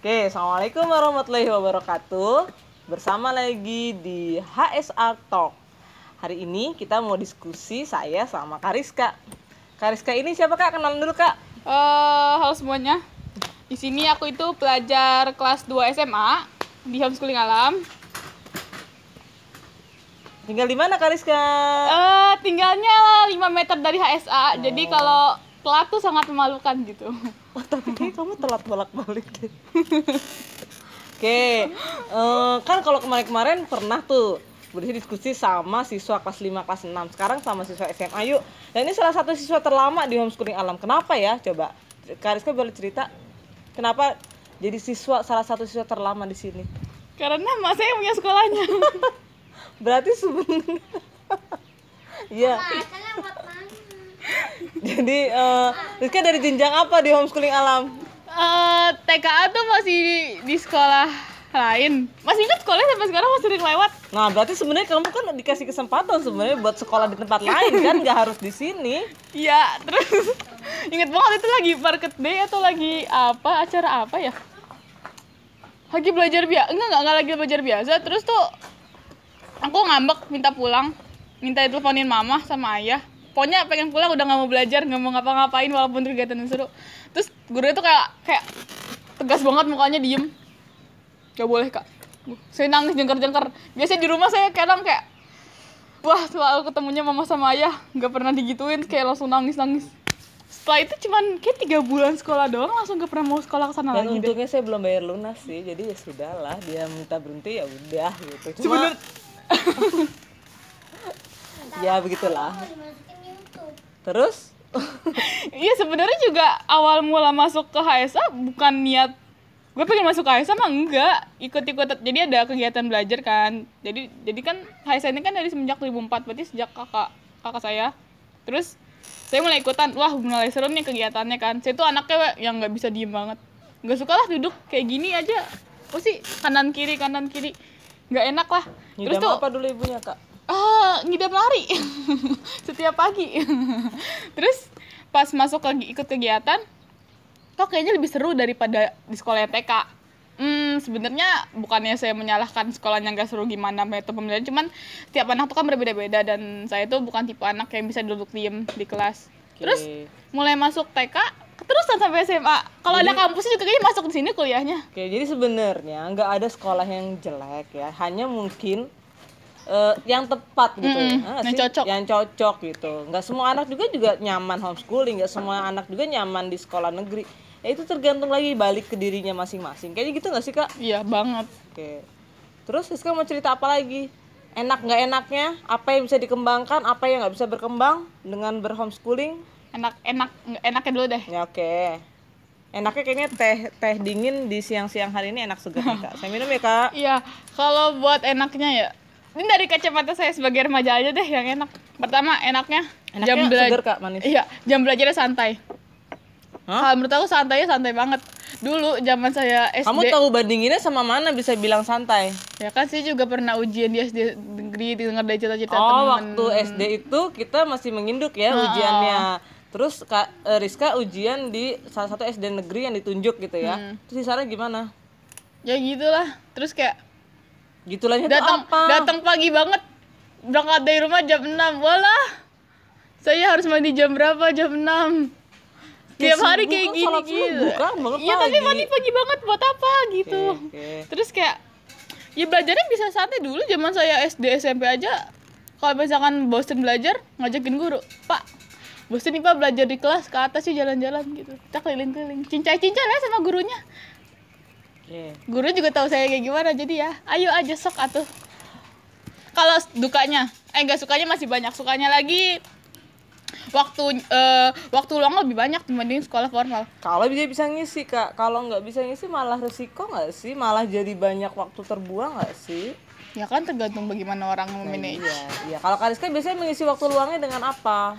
Oke, Assalamualaikum warahmatullahi wabarakatuh Bersama lagi di HSA Talk Hari ini kita mau diskusi saya sama Kariska Kariska ini siapa kak? Kenalan dulu kak Eh, halo semuanya. Di sini aku itu pelajar kelas 2 SMA di homeschooling alam. Tinggal di mana Kariska? Eh, tinggalnya 5 meter dari HSA. Jadi kalau telat tuh sangat memalukan gitu. Oh, tapi kayak kamu telat bolak-balik deh. Oke, eh, kan kalau kemarin-kemarin pernah tuh berdiskusi diskusi sama siswa kelas 5, kelas 6 Sekarang sama siswa SMA yuk Dan ini salah satu siswa terlama di homeschooling alam Kenapa ya? Coba, Kariska boleh cerita Kenapa jadi siswa salah satu siswa terlama di sini? Karena mak saya punya sekolahnya. Berarti sebenarnya Iya. Jadi eh Rizka dari jenjang apa di homeschooling alam? Eh, TKA tuh masih di, di sekolah lain. Masih ingat sekolahnya sampai sekarang masih sering lewat. Nah, berarti sebenarnya kamu kan dikasih kesempatan sebenarnya buat sekolah di tempat lain kan, nggak harus di sini. Iya, terus inget banget itu lagi market day atau lagi apa acara apa ya? Lagi belajar biasa, enggak, enggak enggak lagi belajar biasa. Terus tuh aku ngambek minta pulang, minta diteleponin mama sama ayah. Pokoknya pengen pulang udah nggak mau belajar, nggak mau ngapa-ngapain walaupun kegiatan yang seru. Terus gurunya tuh kayak kayak tegas banget mukanya diem. Gak boleh kak. Saya nangis jengkar-jengkar. Biasanya di rumah saya kadang kayak Wah, selalu ketemunya mama sama ayah, nggak pernah digituin, kayak langsung nangis-nangis. Setelah itu cuman kayak tiga bulan sekolah doang, langsung gak pernah mau sekolah ke sana Dan lagi deh. untungnya saya belum bayar lunas sih, jadi ya sudahlah dia minta berhenti ya udah gitu. Cuma Sebenernya ya begitulah. Terus? Iya sebenarnya juga awal mula masuk ke HSA bukan niat gue pengen masuk ke HSA mah enggak ikut-ikut jadi ada kegiatan belajar kan. Jadi jadi kan HSA ini kan dari semenjak 2004 berarti sejak kakak kakak saya. Terus saya mulai ikutan. Wah mulai seru nih kegiatannya kan. Saya tuh anaknya yang nggak bisa diem banget. Nggak suka lah duduk kayak gini aja. Apa sih? Kanan kiri kanan kiri. Nggak enak lah. Terus tuh apa dulu ibunya kak? Ah ngidam lari. Setiap pagi. Terus pas masuk ke ikut kegiatan kok kayaknya lebih seru daripada di sekolah TK hmm sebenarnya bukannya saya menyalahkan sekolahnya nggak seru gimana metode pembelajaran cuman tiap anak tuh kan berbeda-beda dan saya tuh bukan tipe anak yang bisa duduk diem di kelas. Terus Oke. mulai masuk TK keterusan sampai SMA kalau ada kampusnya juga kayaknya masuk di sini kuliahnya. Oke, jadi sebenarnya nggak ada sekolah yang jelek ya, hanya mungkin eh, yang tepat gitu, Ah, nggak yang sih? cocok. yang cocok gitu. Nggak semua anak juga juga nyaman homeschooling, nggak semua anak juga nyaman di sekolah negeri. Ya itu tergantung lagi balik ke dirinya masing-masing. Kayaknya gitu nggak sih kak? iya banget Oke. Terus Rizka mau cerita apa lagi? Enak nggak enaknya? Apa yang bisa dikembangkan? Apa yang nggak bisa berkembang dengan berhomeschooling? enak enak enaknya dulu deh Ya oke. Enaknya kayaknya teh teh dingin di siang-siang hari ini enak segar kak. Saya minum ya kak. Iya, kalau buat enaknya ya, ini dari kacamata saya sebagai remaja aja deh yang enak. Pertama enaknya, Enaknya jam belajar. kak manis. Iya, jam belajarnya santai. Hah? Kalau menurut aku santainya santai banget. Dulu zaman saya SD, Kamu tahu bandinginnya sama mana bisa bilang santai? ya kan saya juga pernah ujian di SD negeri dengar dari cerita-cerita Oh, temen. waktu SD itu kita masih menginduk ya ujiannya. Terus Kak eh, Rizka ujian di salah satu SD negeri yang ditunjuk gitu ya. Hmm. Terus sisanya gimana? Ya gitulah. Terus kayak Gitulahnya tuh datang datang pagi banget. Berangkat dari rumah jam 6 walah saya harus mandi jam berapa? Jam 6 Ya, tiap hari kayak kan, gini gitu iya tapi mandi pagi banget. Buat apa? Gitu. Oke, oke. terus kayak ya belajarnya bisa santai dulu. Zaman saya SD SMP aja kalau misalkan bosen belajar ngajakin guru. Pak bosen nih pak belajar di kelas ke atas sih jalan-jalan gitu. Kita keliling-keliling. Cincai-cincai lah sama gurunya Oke. guru juga tahu saya kayak gimana jadi ya ayo aja sok atuh kalau dukanya eh enggak sukanya masih banyak sukanya lagi waktu eh, waktu luang lebih banyak dibanding sekolah formal Kalau dia bisa ngisi kak, kalau nggak bisa ngisi malah resiko nggak sih? Malah jadi banyak waktu terbuang nggak sih? ya kan tergantung bagaimana orang memanage Iya, iya. Kalau Kak Rizka biasanya mengisi waktu luangnya dengan apa?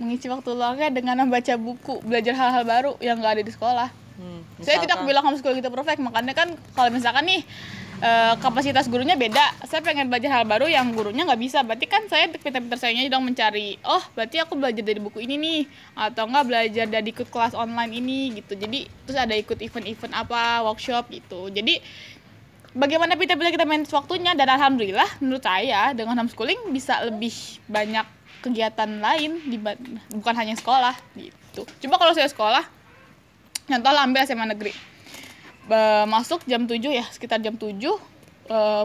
mengisi waktu luangnya dengan membaca buku belajar hal-hal baru yang nggak ada di sekolah Hmm, Saya tidak bilang homeschooling itu perfect, makanya kan kalau misalkan nih eh, kapasitas gurunya beda, saya pengen belajar hal baru yang gurunya nggak bisa, berarti kan saya pintar-pintar sayanya dong mencari, oh berarti aku belajar dari buku ini nih, atau enggak belajar dari ikut kelas online ini gitu, jadi terus ada ikut event-event apa, workshop gitu, jadi bagaimana pintar-pintar kita manage waktunya? Dan alhamdulillah menurut saya dengan homeschooling bisa lebih banyak kegiatan lain di bukan hanya sekolah gitu. Coba kalau saya sekolah contoh lah ambil SMA negeri. Masuk jam 7 ya sekitar jam 7 eh,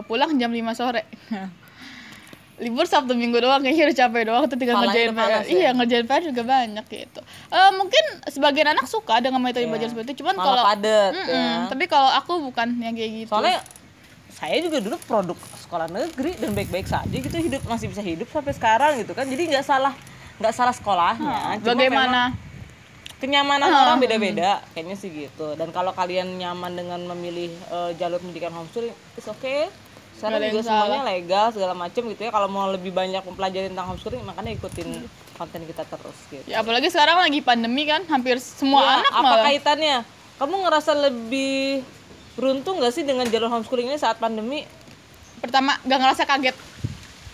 pulang jam 5 sore. Libur Sabtu Minggu doang kayaknya udah capek doang tuh tinggal ngerjain PR ya? iya ngerjain PR juga banyak gitu. Eh, mungkin sebagian anak suka dengan metode Iya. belajar seperti itu cuman kalau padet, Mm-mm, ya. tapi kalau aku bukan yang kayak gitu. Soalnya saya juga dulu produk sekolah negeri dan baik-baik saja gitu hidup masih bisa hidup sampai sekarang gitu kan. Jadi nggak salah nggak salah sekolahnya. Memang bagaimana kenyamanan Ah. orang beda-beda kayaknya sih gitu. Dan kalau kalian nyaman dengan memilih eh, jalur pendidikan homeschooling it's okay. Sekarang juga semuanya legal segala macam gitu ya. Kalau mau lebih banyak mempelajari tentang homeschooling makanya ikutin konten kita terus gitu. Ya apalagi sekarang lagi pandemi kan hampir semua Ya, anak apa malah. kaitannya? Kamu ngerasa lebih beruntung gak sih dengan jalur homeschooling ini saat pandemi? Pertama gak ngerasa kaget.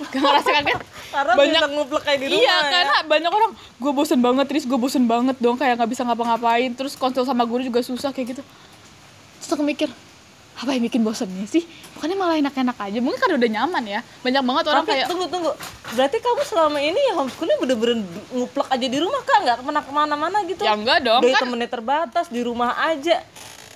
Gak ngerasa kaget karena Banyak- nguplek kayak di rumah iya ya. karena banyak orang gue bosen banget terus gue bosen banget dong kayak nggak bisa ngapa-ngapain. Terus konsul sama guru juga susah kayak gitu. Terus aku mikir apa yang bikin bosennya sih? Bukannya malah enak-enak aja? Mungkin kan udah nyaman ya. Banyak banget orang Tapi kayak tunggu tunggu, berarti kamu selama ini ya homeschooling bener-bener nguplek aja di rumah kak, nggak ke mana ke mana-mana gitu? ya enggak dong Dari kan. temennya terbatas di rumah aja.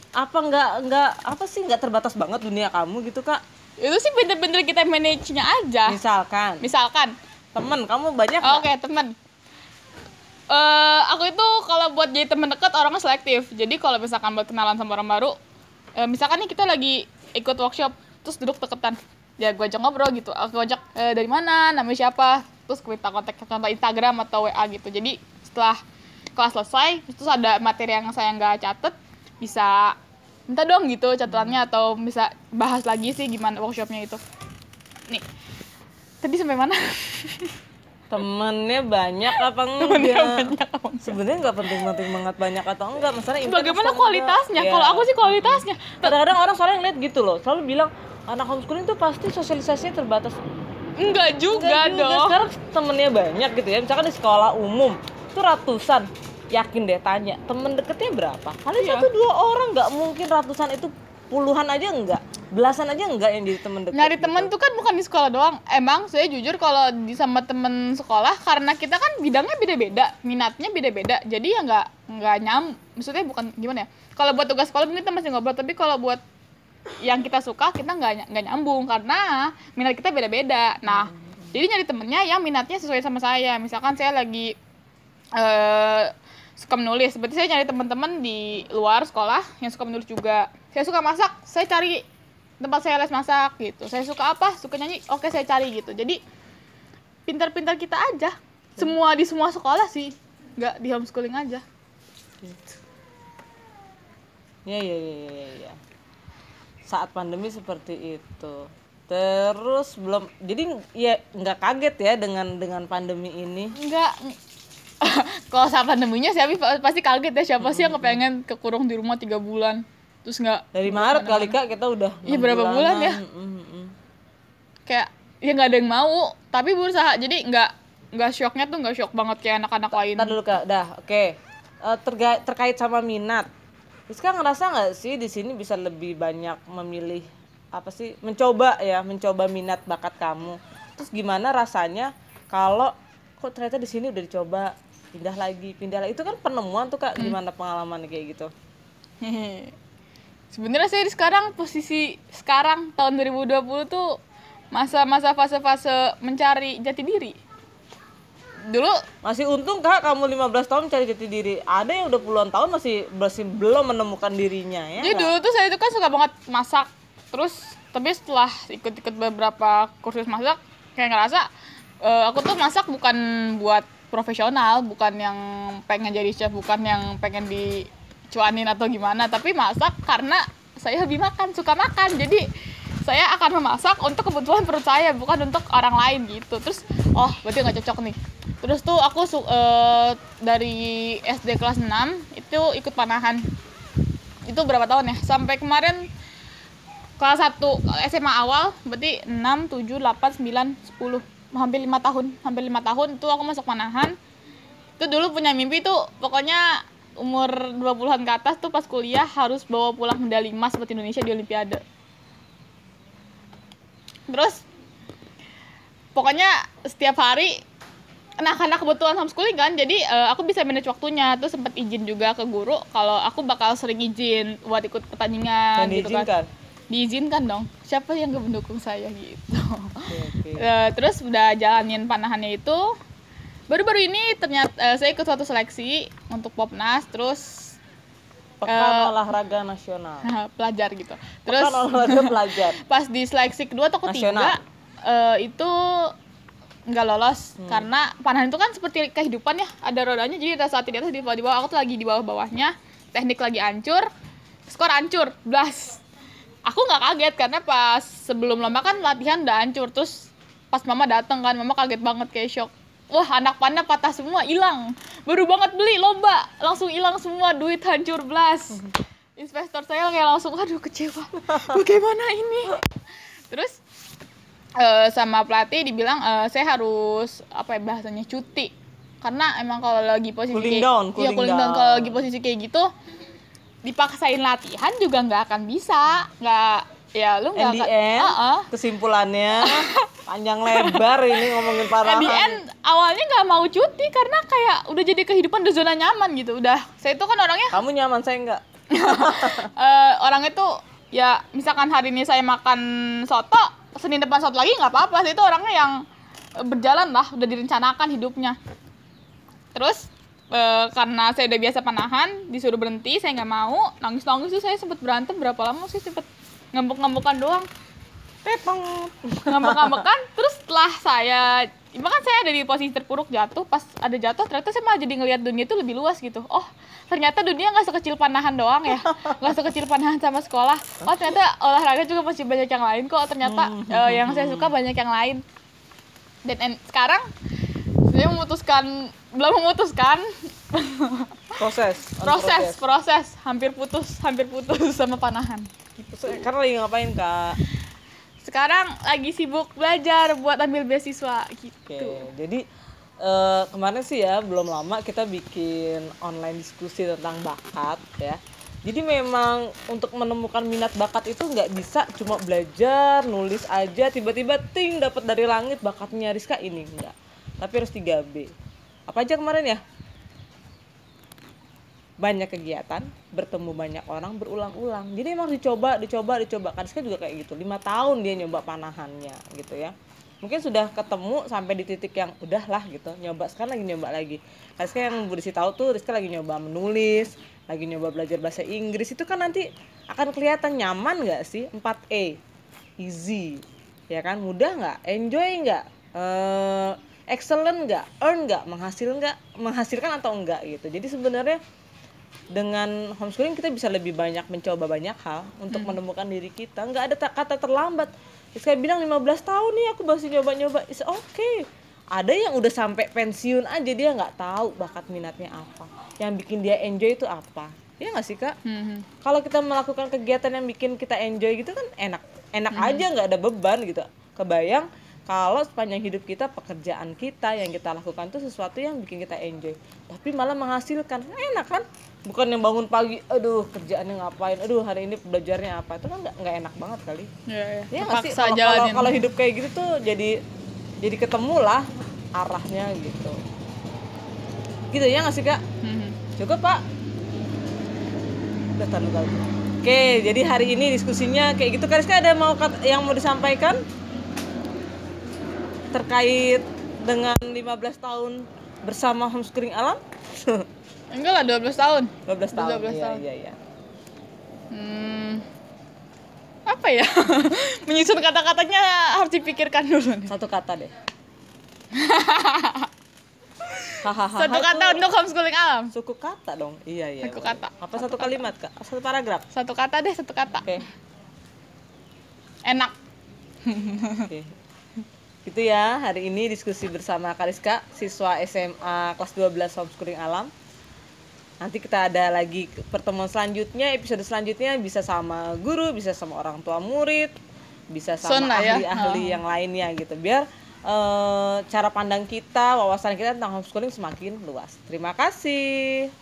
Apa nggak nggak apa sih nggak terbatas banget dunia kamu gitu kak? itu sih bener-bener kita manage-nya aja. Misalkan. Misalkan temen kamu banyak nggak? Oke, teman. Eh, aku itu kalau buat jadi teman dekat orangnya selektif. Jadi kalau misalkan buat kenalan sama orang baru, eh, misalkan nih kita lagi ikut workshop, terus duduk deketan. Ya gue ajak ngobrol gitu. Aku ajak "Eh, dari mana, namanya siapa, terus minta kontak contoh Instagram atau WA gitu. Jadi setelah kelas selesai, terus ada materi yang saya nggak catet, bisa minta dong gitu catatannya atau bisa bahas lagi sih gimana workshopnya itu. Nih, tadi sampai mana? Temennya banyak apa Temennya enggak? Sebenarnya nggak penting-penting banget banyak atau enggak, masalah Bagaimana kualitasnya? enggak. Kalau Iya. aku sih kualitasnya. kadang-kadang orang soalnya ngeliat gitu loh, selalu bilang anak homeschooling tuh pasti sosialisasinya terbatas. Enggak juga Enggak juga. dong. Sekarang temennya banyak gitu ya. Misalkan di sekolah umum itu ratusan. Yakin deh tanya temen deketnya berapa? Kali Iya. satu dua orang nggak mungkin ratusan itu puluhan aja enggak, belasan aja enggak yang jadi temen deket. Nyari gitu. temen tuh kan bukan di sekolah doang. Emang saya jujur kalau di sama temen sekolah karena kita kan bidangnya beda-beda, minatnya beda-beda. Jadi ya nggak nggak nyam. Maksudnya bukan gimana ya? Kalau buat tugas sekolah kita masih ngobrol, tapi kalau buat yang kita suka kita nggak nggak nyambung karena minat kita beda-beda. Nah, jadi nyari temennya yang minatnya sesuai sama saya. Misalkan saya lagi eh suka menulis, berarti saya nyari teman-teman di luar sekolah yang suka menulis juga. Saya suka masak, saya cari tempat saya les masak gitu. Saya suka apa? Suka nyanyi, oke saya cari gitu. Jadi pintar-pintar kita aja. Semua di semua sekolah sih, nggak di homeschooling aja. Ya ya ya ya ya. ya. Saat pandemi seperti itu. Terus belum jadi ya nggak kaget ya dengan dengan pandemi ini. Enggak. Kalau saat pandeminya siapa pasti kaget ya siapa sih yang kepengen kekurung di rumah tiga bulan terus nggak Dari Maret kali Kak kita udah Iya, berapa bulan ya? Mm, mm, mm. kayak ya nggak ada yang mau tapi berusaha jadi nggak nggak shocknya tuh nggak shock banget kayak anak-anak lain Ntar dulu kak, dah oke. Eh, terga- terkait sama minat, Rizka ngerasa nggak sih di sini bisa lebih banyak memilih apa sih, mencoba ya, mencoba minat bakat kamu. Terus gimana rasanya kalau kok ternyata di sini udah dicoba pindah lagi, pindah lagi itu kan penemuan tuh kak, gimana pengalaman kayak gitu? Sebenarnya saya di sekarang posisi sekarang tahun 2020 tuh masa-masa fase-fase mencari jati diri dulu Masih untung kak kamu 15 tahun mencari jati diri. Ada yang udah puluhan tahun masih masih belum menemukan dirinya ya. jadi dulu tuh saya tuh kan suka banget masak terus tapi setelah ikut-ikut beberapa kursus masak kayak ngerasa eh, aku tuh masak bukan buat profesional bukan yang pengen jadi chef bukan yang pengen dicuanin atau gimana tapi masak karena saya hobi makan suka makan. Jadi saya akan memasak untuk kebutuhan perut saya bukan untuk orang lain gitu. Terus oh berarti nggak cocok nih. Terus tuh aku eh, dari SD kelas 6 itu ikut panahan. Itu berapa tahun ya? Sampai kemarin kelas 1 SMA awal berarti 6, 7, 8, 9, 10 hampir lima tahun hampir lima tahun itu aku masuk panahan. Itu dulu punya mimpi tuh pokoknya umur 20-an ke atas tuh pas kuliah harus bawa pulang medali emas buat Indonesia di Olimpiade. Terus pokoknya setiap hari nah karena kebetulan homeschooling kan jadi eh, aku bisa manage waktunya. Tuh sempat izin juga ke guru kalau aku bakal sering izin buat ikut pertandingan Dan gitu kan. diizinkan. diizinkan dong. Siapa yang gak mendukung saya gitu. Oke, oke. Eh, terus udah jalanin panahannya itu baru-baru ini ternyata eh, saya ikut suatu seleksi untuk popnas terus Pekan Eh, olahraga nasional. pelajar gitu. Terus Pekan olahraga pelajar. pas di seleksi kedua atau ketiga Nasional. eh, itu nggak lolos. Karena panahan itu kan seperti kehidupan ya ada rodanya. Jadi ada saat di atas di bawah di bawah. Aku tuh lagi di bawah bawahnya. Teknik lagi hancur skor hancur blas aku nggak kaget karena pas sebelum lomba kan latihan udah hancur. Terus pas mama datang kan mama kaget banget kayak shock wah anak panah patah semua hilang. Baru banget beli lomba. Langsung hilang semua duit hancur blas. Investor saya kayak langsung aduh kecewa. Bagaimana ini? Terus eh, sama pelatih dibilang eh, saya harus apa ya bahasanya cuti. Karena emang kalau lagi posisi Cooling kayak down, iya, cooling cooling down. down. kalau lagi posisi kayak gitu dipaksain latihan juga nggak akan bisa. Nggak ya lu nggak end, Heeh. kesimpulannya panjang lebar ini ngomongin parahan. end awalnya nggak mau cuti karena kayak udah jadi kehidupan udah zona nyaman gitu udah saya itu kan orangnya Kamu nyaman saya enggak? eh orangnya tuh ya misalkan hari ini saya makan soto senin depan soto lagi nggak apa-apa saya itu orangnya yang eh, berjalan lah udah direncanakan hidupnya terus eh, karena saya udah biasa panahan disuruh berhenti saya nggak mau nangis nangis tuh saya sempet berantem berapa lama sih sempet ngambek ngambekan doang. Tepeng. ngambek ngambekan terus setelah saya bahkan saya ada di posisi terpuruk jatuh pas ada jatuh ternyata saya malah jadi ngelihat dunia itu lebih luas gitu. Oh ternyata dunia nggak sekecil panahan doang ya. Nggak sekecil panahan sama sekolah. Oh ternyata olahraga juga masih banyak yang lain kok. Ternyata eh, yang saya suka banyak yang lain. Dan en- sekarang saya memutuskan belum memutuskan. Proses. proses. proses. Hampir putus hampir putus sama panahan Karena lagi ngapain kak? sekarang lagi sibuk belajar buat ambil beasiswa gitu Oke, jadi eh, kemarin sih ya belum lama kita bikin online diskusi tentang bakat ya. Jadi memang untuk menemukan minat bakat itu nggak bisa cuma belajar, nulis aja tiba-tiba ting dapat dari langit bakatnya Rizka ini enggak. Tapi harus 3B. Apa aja kemarin ya? Banyak kegiatan, bertemu banyak orang berulang-ulang. Jadi emang dicoba, dicoba, dicoba. Kan juga kayak gitu. Lima tahun dia nyoba panahannya gitu ya. Mungkin sudah ketemu sampai di titik yang udahlah gitu. Nyoba sekarang lagi nyoba lagi. Rizka yang Rizka tahu tuh Rizka lagi nyoba menulis, lagi nyoba belajar bahasa Inggris. Itu kan nanti akan kelihatan nyaman nggak sih? 4E. Easy. Ya kan? Mudah nggak? Enjoy nggak? Eh, excellent nggak? Earn nggak? Menghasil nggak? Menghasilkan atau enggak gitu. Jadi sebenarnya dengan homeschooling kita bisa lebih banyak mencoba banyak hal untuk menemukan diri kita. Nggak ada ta- kata terlambat. Rizka bilang 15 tahun nih aku masih nyoba-nyoba. Is okay. Ada yang udah sampai pensiun aja dia nggak tahu bakat minatnya apa. Yang bikin dia enjoy itu apa. Ya nggak sih kak? Hmm. kalau kita melakukan kegiatan yang bikin kita enjoy gitu kan enak. Enak aja nggak ada beban gitu. Kebayang kalau sepanjang hidup kita pekerjaan kita yang kita lakukan tuh sesuatu yang bikin kita enjoy tapi malah menghasilkan. Enak kan bukan yang bangun pagi aduh kerjaannya ngapain aduh hari ini belajarnya apa itu kan nggak enak banget kali ya, ya. ya Terpaksa kalau kalau hidup kayak gitu tuh jadi jadi ketemu lah arahnya gitu gitu ya nggak sih kak Hmm. Cukup pak? Udah taruh taruh. Oke, jadi hari ini diskusinya kayak gitu. Kariska ada mau kat- yang mau disampaikan terkait dengan 15 tahun bersama homeschooling alam? enggak lah 12 tahun 12 tahun. 12 Iya, tahun. iya, iya. Hmm, apa ya? Menyusun kata-katanya harus dipikirkan dulu nih. Satu kata deh. Satu kata itu untuk homeschooling alam. suku kata dong. Iya, iya. Suku boleh. kata. Apa satu kalimat, Kak? Satu paragraf. Satu kata deh, satu kata. Oke. Enak. Oke. Itu ya hari ini diskusi bersama Kariska, siswa SMA kelas 12 homeschooling alam. Nanti kita ada lagi pertemuan selanjutnya episode selanjutnya bisa sama guru bisa sama orang tua murid bisa sama ya. ahli-ahli yang lainnya gitu. Biar eh, cara pandang kita wawasan kita tentang homeschooling semakin luas. Terima kasih